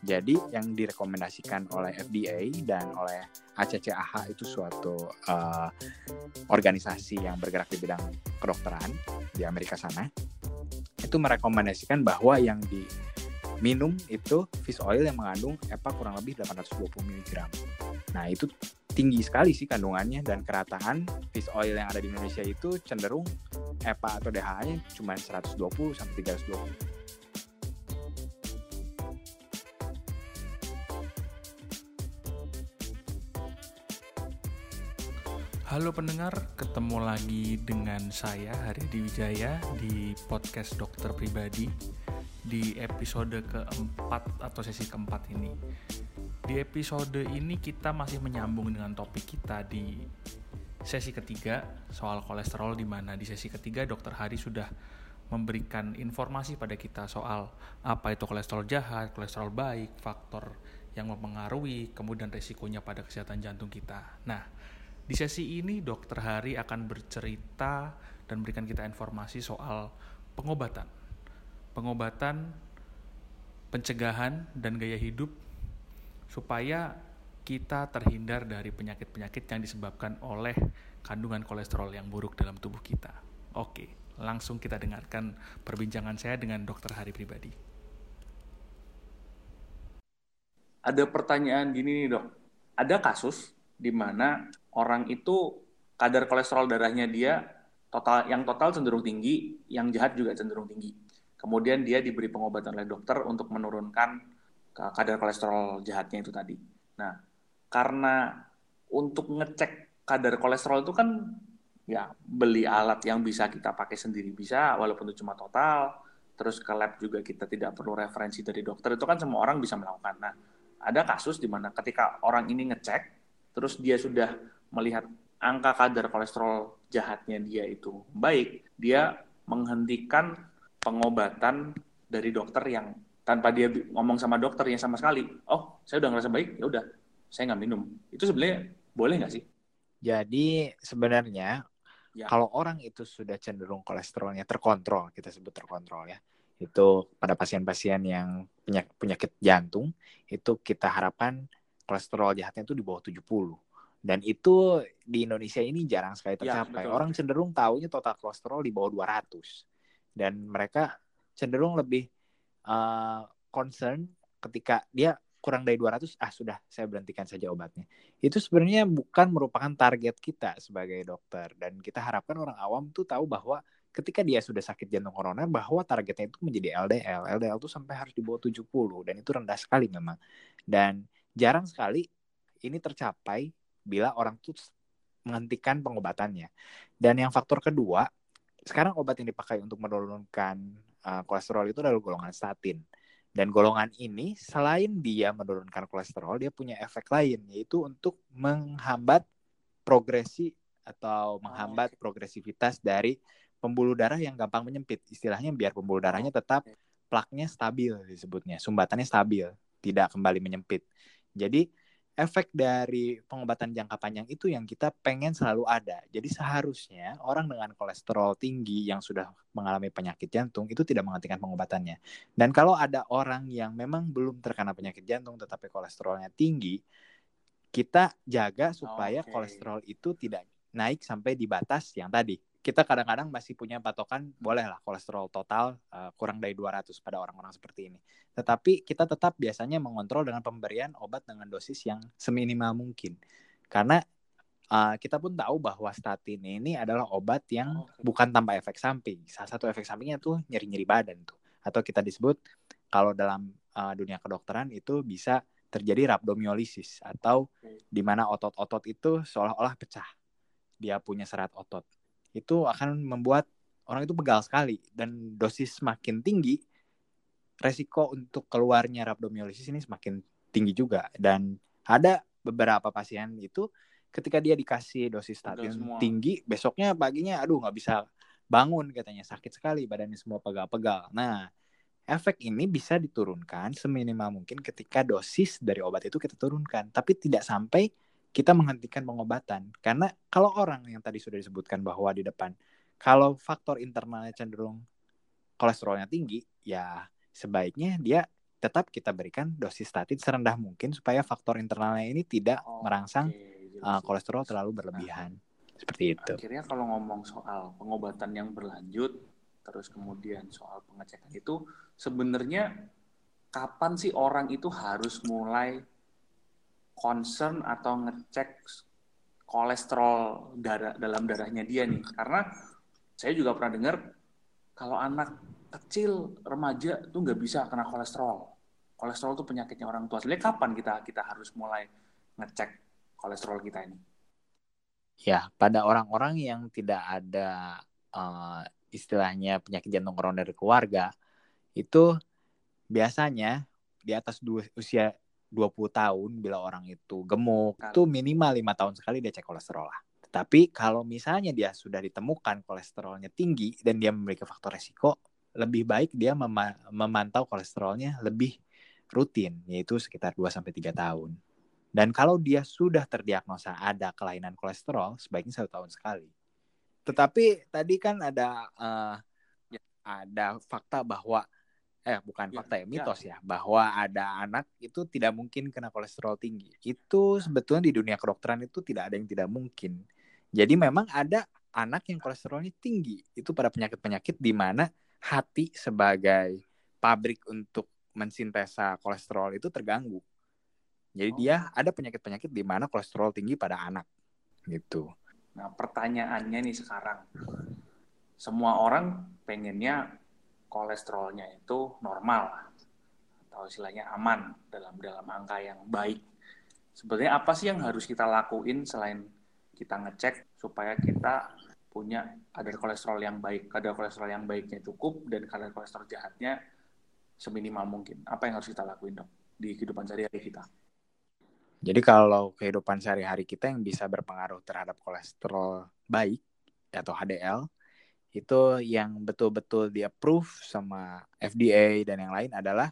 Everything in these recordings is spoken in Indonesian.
Jadi yang direkomendasikan oleh FDA dan oleh ACCAH itu suatu uh, organisasi yang bergerak di bidang kedokteran di Amerika sana. Itu merekomendasikan bahwa yang diminum itu fish oil yang mengandung EPA kurang lebih 820 mg. Nah, itu tinggi sekali sih kandungannya dan kerataan fish oil yang ada di Indonesia itu cenderung EPA atau DHA-nya cuma 120 sampai 320. Halo pendengar, ketemu lagi dengan saya Haryadi Wijaya di podcast dokter pribadi di episode keempat atau sesi keempat ini. Di episode ini kita masih menyambung dengan topik kita di sesi ketiga soal kolesterol di mana di sesi ketiga dokter Hari sudah memberikan informasi pada kita soal apa itu kolesterol jahat, kolesterol baik, faktor yang mempengaruhi, kemudian resikonya pada kesehatan jantung kita. Nah, di sesi ini Dokter Hari akan bercerita dan memberikan kita informasi soal pengobatan. Pengobatan, pencegahan dan gaya hidup supaya kita terhindar dari penyakit-penyakit yang disebabkan oleh kandungan kolesterol yang buruk dalam tubuh kita. Oke, langsung kita dengarkan perbincangan saya dengan dokter Hari pribadi. Ada pertanyaan gini nih dok, ada kasus di mana orang itu kadar kolesterol darahnya dia total yang total cenderung tinggi, yang jahat juga cenderung tinggi. Kemudian dia diberi pengobatan oleh dokter untuk menurunkan kadar kolesterol jahatnya itu tadi. Nah, karena untuk ngecek kadar kolesterol itu kan ya beli alat yang bisa kita pakai sendiri bisa walaupun itu cuma total terus ke lab juga kita tidak perlu referensi dari dokter itu kan semua orang bisa melakukan nah ada kasus di mana ketika orang ini ngecek terus dia sudah melihat angka kadar kolesterol jahatnya dia itu baik, dia menghentikan pengobatan dari dokter yang tanpa dia ngomong sama dokter yang sama sekali, oh saya udah ngerasa baik, ya udah saya nggak minum. Itu sebenarnya boleh nggak sih? Jadi sebenarnya ya. kalau orang itu sudah cenderung kolesterolnya terkontrol, kita sebut terkontrol ya, itu pada pasien-pasien yang penyakit, penyakit jantung, itu kita harapkan kolesterol jahatnya itu di bawah 70 dan itu di Indonesia ini jarang sekali ya, tercapai. Ya, Orang cenderung tahunya total kolesterol di bawah 200. Dan mereka cenderung lebih uh, concern ketika dia kurang dari 200, ah sudah saya berhentikan saja obatnya. Itu sebenarnya bukan merupakan target kita sebagai dokter. Dan kita harapkan orang awam tuh tahu bahwa ketika dia sudah sakit jantung koroner bahwa targetnya itu menjadi LDL. LDL itu sampai harus di bawah 70 dan itu rendah sekali memang. Dan jarang sekali ini tercapai bila orang tuh menghentikan pengobatannya. Dan yang faktor kedua, sekarang obat yang dipakai untuk menurunkan uh, kolesterol itu adalah golongan statin. Dan golongan ini selain dia menurunkan kolesterol, dia punya efek lain yaitu untuk menghambat progresi atau menghambat progresivitas dari pembuluh darah yang gampang menyempit. Istilahnya biar pembuluh darahnya tetap plaknya stabil disebutnya, sumbatannya stabil, tidak kembali menyempit. Jadi efek dari pengobatan jangka panjang itu yang kita pengen selalu ada. Jadi seharusnya orang dengan kolesterol tinggi yang sudah mengalami penyakit jantung itu tidak menghentikan pengobatannya. Dan kalau ada orang yang memang belum terkena penyakit jantung tetapi kolesterolnya tinggi, kita jaga supaya okay. kolesterol itu tidak naik sampai di batas yang tadi kita kadang-kadang masih punya patokan boleh lah kolesterol total uh, kurang dari 200 pada orang-orang seperti ini. Tetapi kita tetap biasanya mengontrol dengan pemberian obat dengan dosis yang seminimal mungkin. Karena uh, kita pun tahu bahwa statin ini adalah obat yang oh, bukan tanpa efek samping. Salah satu efek sampingnya tuh nyeri-nyeri badan tuh. Atau kita disebut kalau dalam uh, dunia kedokteran itu bisa terjadi rhabdomyolysis atau di mana otot-otot itu seolah-olah pecah. Dia punya serat otot itu akan membuat orang itu pegal sekali. Dan dosis semakin tinggi resiko untuk keluarnya rhabdomyolysis ini semakin tinggi juga. Dan ada beberapa pasien itu ketika dia dikasih dosis statin tinggi besoknya paginya aduh nggak bisa bangun katanya. Sakit sekali badannya semua pegal-pegal. Nah efek ini bisa diturunkan seminimal mungkin ketika dosis dari obat itu kita turunkan. Tapi tidak sampai kita menghentikan pengobatan. Karena kalau orang yang tadi sudah disebutkan bahwa di depan, kalau faktor internalnya cenderung kolesterolnya tinggi, ya sebaiknya dia tetap kita berikan dosis statin serendah mungkin supaya faktor internalnya ini tidak oh, merangsang okay. uh, kolesterol terlalu berlebihan. Nah, Seperti itu. Akhirnya kalau ngomong soal pengobatan yang berlanjut, terus kemudian soal pengecekan itu, sebenarnya kapan sih orang itu harus mulai concern atau ngecek kolesterol darah dalam darahnya dia nih? Karena saya juga pernah dengar kalau anak kecil remaja tuh nggak bisa kena kolesterol. Kolesterol tuh penyakitnya orang tua. Sebenarnya kapan kita kita harus mulai ngecek kolesterol kita ini? Ya, pada orang-orang yang tidak ada uh, istilahnya penyakit jantung koroner keluarga, itu biasanya di atas dua, usia 20 tahun bila orang itu gemuk, itu minimal lima tahun sekali dia cek kolesterol lah. Tapi kalau misalnya dia sudah ditemukan kolesterolnya tinggi dan dia memiliki faktor resiko, lebih baik dia mem memantau kolesterolnya lebih rutin, yaitu sekitar 2 sampai 3 tahun. Dan kalau dia sudah terdiagnosa ada kelainan kolesterol, sebaiknya satu tahun sekali. Tetapi tadi kan ada uh, ada fakta bahwa eh bukan ya, fakta ya, ya. mitos ya. ya bahwa ada anak itu tidak mungkin kena kolesterol tinggi. Itu sebetulnya di dunia kedokteran itu tidak ada yang tidak mungkin. Jadi memang ada anak yang kolesterolnya tinggi. Itu pada penyakit-penyakit di mana hati sebagai pabrik untuk mensintesa kolesterol itu terganggu. Jadi oh. dia ada penyakit-penyakit di mana kolesterol tinggi pada anak gitu. Nah, pertanyaannya nih sekarang. Semua orang pengennya kolesterolnya itu normal atau istilahnya aman dalam dalam angka yang baik. Sebenarnya apa sih yang harus kita lakuin selain kita ngecek supaya kita punya kadar kolesterol yang baik, kadar kolesterol yang baiknya cukup dan kadar kolesterol jahatnya seminimal mungkin. Apa yang harus kita lakuin dok di kehidupan sehari-hari kita? Jadi kalau kehidupan sehari-hari kita yang bisa berpengaruh terhadap kolesterol baik atau HDL itu yang betul-betul di approve sama FDA dan yang lain adalah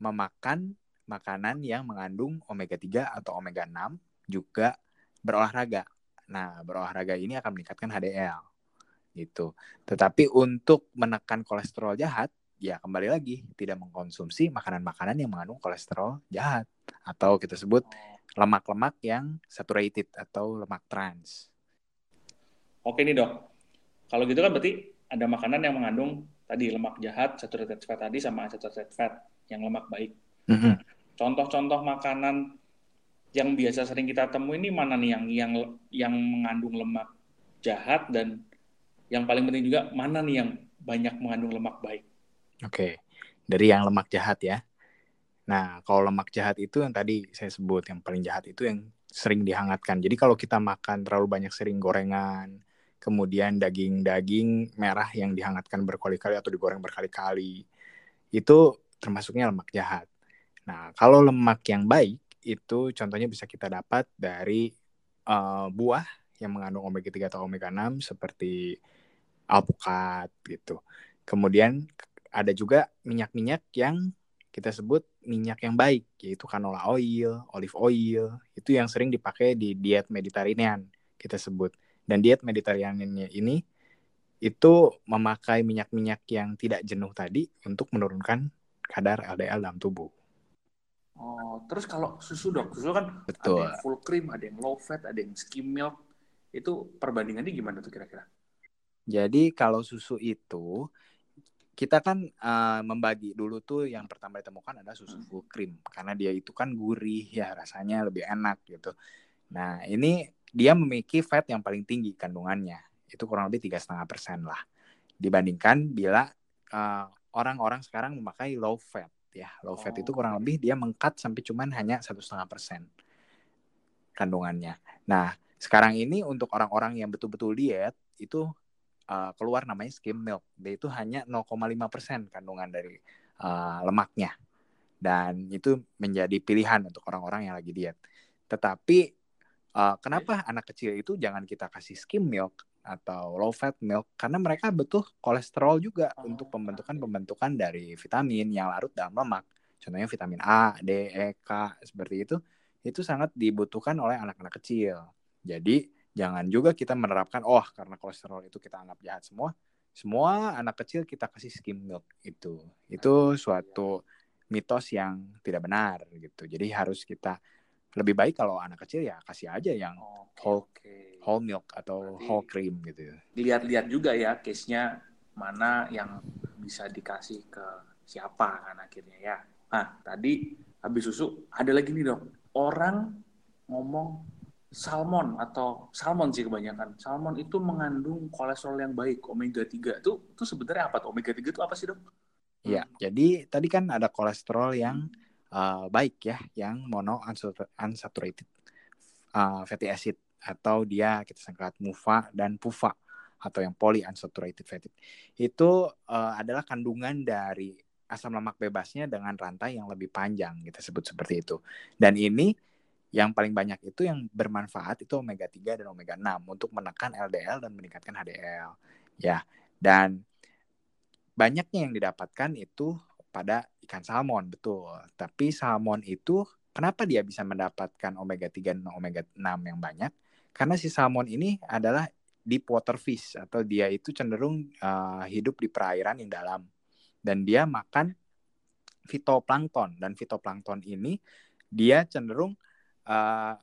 memakan makanan yang mengandung omega 3 atau omega 6 juga berolahraga Nah, berolahraga ini akan meningkatkan HDL gitu. Tetapi untuk menekan kolesterol jahat, ya kembali lagi tidak mengkonsumsi makanan-makanan yang mengandung kolesterol jahat atau kita sebut lemak-lemak yang saturated atau lemak trans. Oke nih dok, kalau gitu kan berarti ada makanan yang mengandung tadi lemak jahat, saturated fat tadi sama unsaturated fat yang lemak baik. Mm -hmm. Contoh-contoh makanan yang biasa sering kita temui ini mana nih yang yang yang mengandung lemak jahat dan yang paling penting juga mana nih yang banyak mengandung lemak baik. Oke, dari yang lemak jahat ya. Nah, kalau lemak jahat itu yang tadi saya sebut yang paling jahat itu yang sering dihangatkan. Jadi kalau kita makan terlalu banyak sering gorengan, kemudian daging-daging merah yang dihangatkan berkali-kali atau digoreng berkali-kali, itu termasuknya lemak jahat. Nah, kalau lemak yang baik itu contohnya bisa kita dapat dari uh, buah yang mengandung omega 3 atau omega 6 seperti alpukat gitu. Kemudian ada juga minyak-minyak yang kita sebut minyak yang baik yaitu canola oil, olive oil, itu yang sering dipakai di diet Mediterranean kita sebut. Dan diet Mediterranean ini itu memakai minyak-minyak yang tidak jenuh tadi untuk menurunkan kadar LDL dalam tubuh. Oh, terus kalau susu dok, susu kan Betul. ada yang full cream, ada yang low fat, ada yang skim milk. Itu perbandingannya gimana tuh kira-kira? Jadi kalau susu itu kita kan uh, membagi dulu tuh yang pertama ditemukan ada susu hmm. full cream karena dia itu kan gurih ya rasanya lebih enak gitu. Nah ini dia memiliki fat yang paling tinggi kandungannya. Itu kurang lebih tiga setengah persen lah. Dibandingkan bila uh, orang-orang sekarang memakai low fat ya. Low fat oh. itu kurang lebih dia mengkat sampai cuman hanya satu setengah persen kandungannya. Nah sekarang ini untuk orang-orang yang betul-betul diet itu uh, keluar namanya skim milk. Dia itu hanya 0,5 persen kandungan dari uh, lemaknya. Dan itu menjadi pilihan untuk orang-orang yang lagi diet. Tetapi uh, kenapa anak kecil itu jangan kita kasih skim milk atau low fat milk karena mereka butuh kolesterol juga oh, untuk pembentukan-pembentukan dari vitamin yang larut dalam lemak. Contohnya vitamin A, D, E, K seperti itu. itu sangat dibutuhkan oleh anak-anak kecil. Jadi jangan juga kita menerapkan oh karena kolesterol itu kita anggap jahat semua, semua anak kecil kita kasih skim milk itu. Itu suatu mitos yang tidak benar gitu. Jadi harus kita lebih baik kalau anak kecil ya kasih aja yang okay, whole okay. whole milk atau Berarti whole cream gitu. Lihat-lihat juga ya case-nya mana yang bisa dikasih ke siapa kan akhirnya ya. Nah, tadi habis susu ada lagi nih dok. Orang ngomong salmon atau salmon sih kebanyakan. Salmon itu mengandung kolesterol yang baik, omega 3. Itu itu sebenarnya apa tuh? Omega 3 itu apa sih, Dok? Iya, jadi tadi kan ada kolesterol yang uh, baik ya, yang mono unsaturated uh, fatty acid atau dia kita singkat MUFA dan PUFA atau yang polyunsaturated fatty. Itu uh, adalah kandungan dari asam lemak bebasnya dengan rantai yang lebih panjang kita sebut seperti itu. Dan ini yang paling banyak itu yang bermanfaat itu omega 3 dan omega 6 untuk menekan LDL dan meningkatkan HDL. Ya. Dan banyaknya yang didapatkan itu pada ikan salmon, betul. Tapi salmon itu kenapa dia bisa mendapatkan omega 3 dan omega 6 yang banyak? Karena si salmon ini adalah deep water fish atau dia itu cenderung uh, hidup di perairan yang dalam dan dia makan fitoplankton dan fitoplankton ini dia cenderung uh,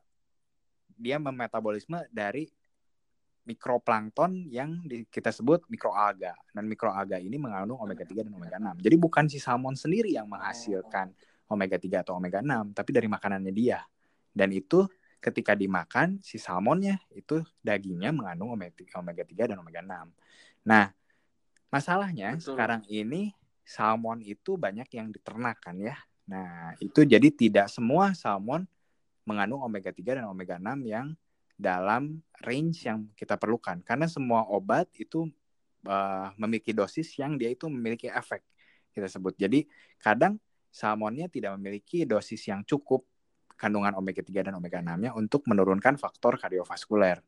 dia memetabolisme dari mikroplankton yang di, kita sebut mikroalga dan mikroalga ini mengandung omega 3 dan omega 6. Jadi bukan si salmon sendiri yang menghasilkan omega 3 atau omega 6, tapi dari makanannya dia. Dan itu ketika dimakan si salmonnya itu dagingnya mengandung omega 3, omega 3 dan omega 6. Nah, masalahnya Betul. sekarang ini salmon itu banyak yang diternakan ya. Nah, itu jadi tidak semua salmon mengandung omega 3 dan omega 6 yang dalam range yang kita perlukan karena semua obat itu uh, memiliki dosis yang dia itu memiliki efek kita sebut. Jadi kadang salmonnya tidak memiliki dosis yang cukup kandungan omega 3 dan omega 6-nya untuk menurunkan faktor kardiovaskuler.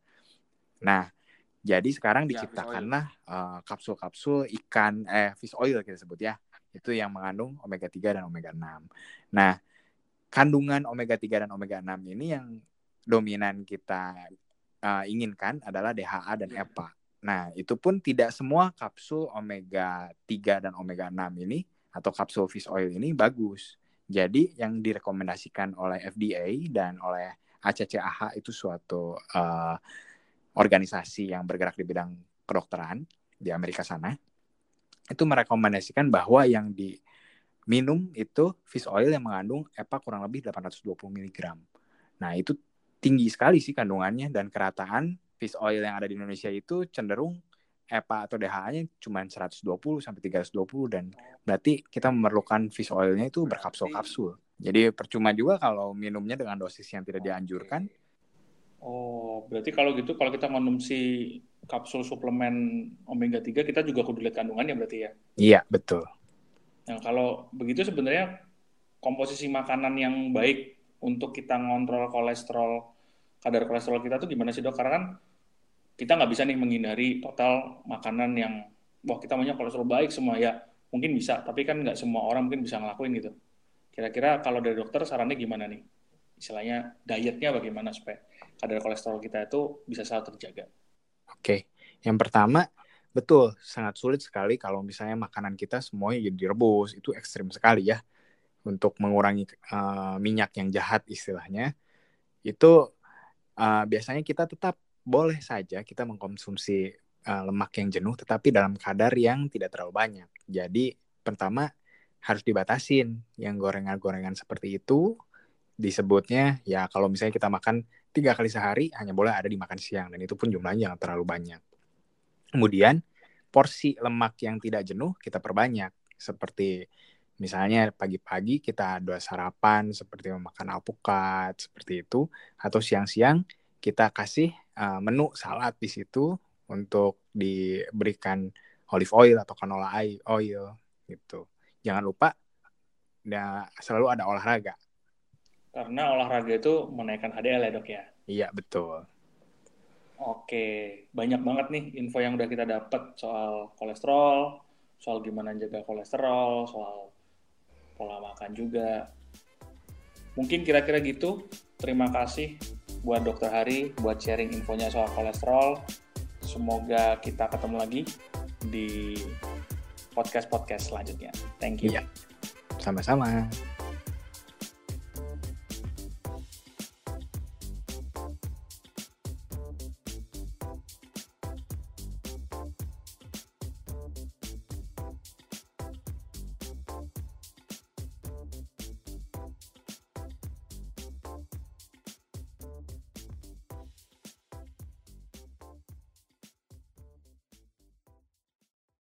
Nah, jadi sekarang ya, diciptakanlah uh, kapsul-kapsul ikan eh fish oil kita sebut ya. Itu yang mengandung omega 3 dan omega 6. Nah, kandungan omega 3 dan omega 6 ini yang dominan kita uh, inginkan adalah DHA dan EPA. Nah, itu pun tidak semua kapsul omega 3 dan omega 6 ini atau kapsul fish oil ini bagus. Jadi yang direkomendasikan oleh FDA dan oleh ACCAH itu suatu uh, organisasi yang bergerak di bidang kedokteran di Amerika sana itu merekomendasikan bahwa yang di minum itu fish oil yang mengandung EPA kurang lebih 820 mg. Nah, itu tinggi sekali sih kandungannya dan kerataan fish oil yang ada di Indonesia itu cenderung EPA atau DHA-nya cuma 120 sampai 320 dan berarti kita memerlukan fish oil-nya itu berkapsul-kapsul. Jadi percuma juga kalau minumnya dengan dosis yang tidak dianjurkan. Oh, berarti kalau gitu kalau kita minum si kapsul suplemen omega 3 kita juga kudu lihat kandungannya berarti ya? Iya, betul. Nah, kalau begitu sebenarnya komposisi makanan yang baik untuk kita ngontrol kolesterol, kadar kolesterol kita tuh gimana sih dok? Karena kan kita nggak bisa nih menghindari total makanan yang, wah kita maunya kolesterol baik semua ya, mungkin bisa, tapi kan nggak semua orang mungkin bisa ngelakuin gitu. Kira-kira kalau dari dokter sarannya gimana nih? Istilahnya dietnya bagaimana supaya kadar kolesterol kita itu bisa selalu terjaga? Oke, yang pertama Betul, sangat sulit sekali kalau misalnya makanan kita semuanya jadi direbus. Itu ekstrim sekali ya. Untuk mengurangi uh, minyak yang jahat istilahnya. Itu uh, biasanya kita tetap boleh saja kita mengkonsumsi uh, lemak yang jenuh tetapi dalam kadar yang tidak terlalu banyak. Jadi pertama harus dibatasin yang gorengan-gorengan seperti itu disebutnya ya kalau misalnya kita makan tiga kali sehari hanya boleh ada di makan siang dan itu pun jumlahnya yang terlalu banyak. Kemudian porsi lemak yang tidak jenuh kita perbanyak seperti misalnya pagi-pagi kita ada sarapan seperti memakan alpukat seperti itu atau siang-siang kita kasih uh, menu salad di situ untuk diberikan olive oil atau canola oil gitu. Jangan lupa nah, selalu ada olahraga. Karena olahraga itu menaikkan HDL ya dok ya? Iya betul. Oke, banyak banget nih info yang udah kita dapat soal kolesterol, soal gimana jaga kolesterol, soal pola makan juga. Mungkin kira-kira gitu. Terima kasih buat Dokter Hari buat sharing infonya soal kolesterol. Semoga kita ketemu lagi di podcast-podcast selanjutnya. Thank you. Iya. Sama-sama.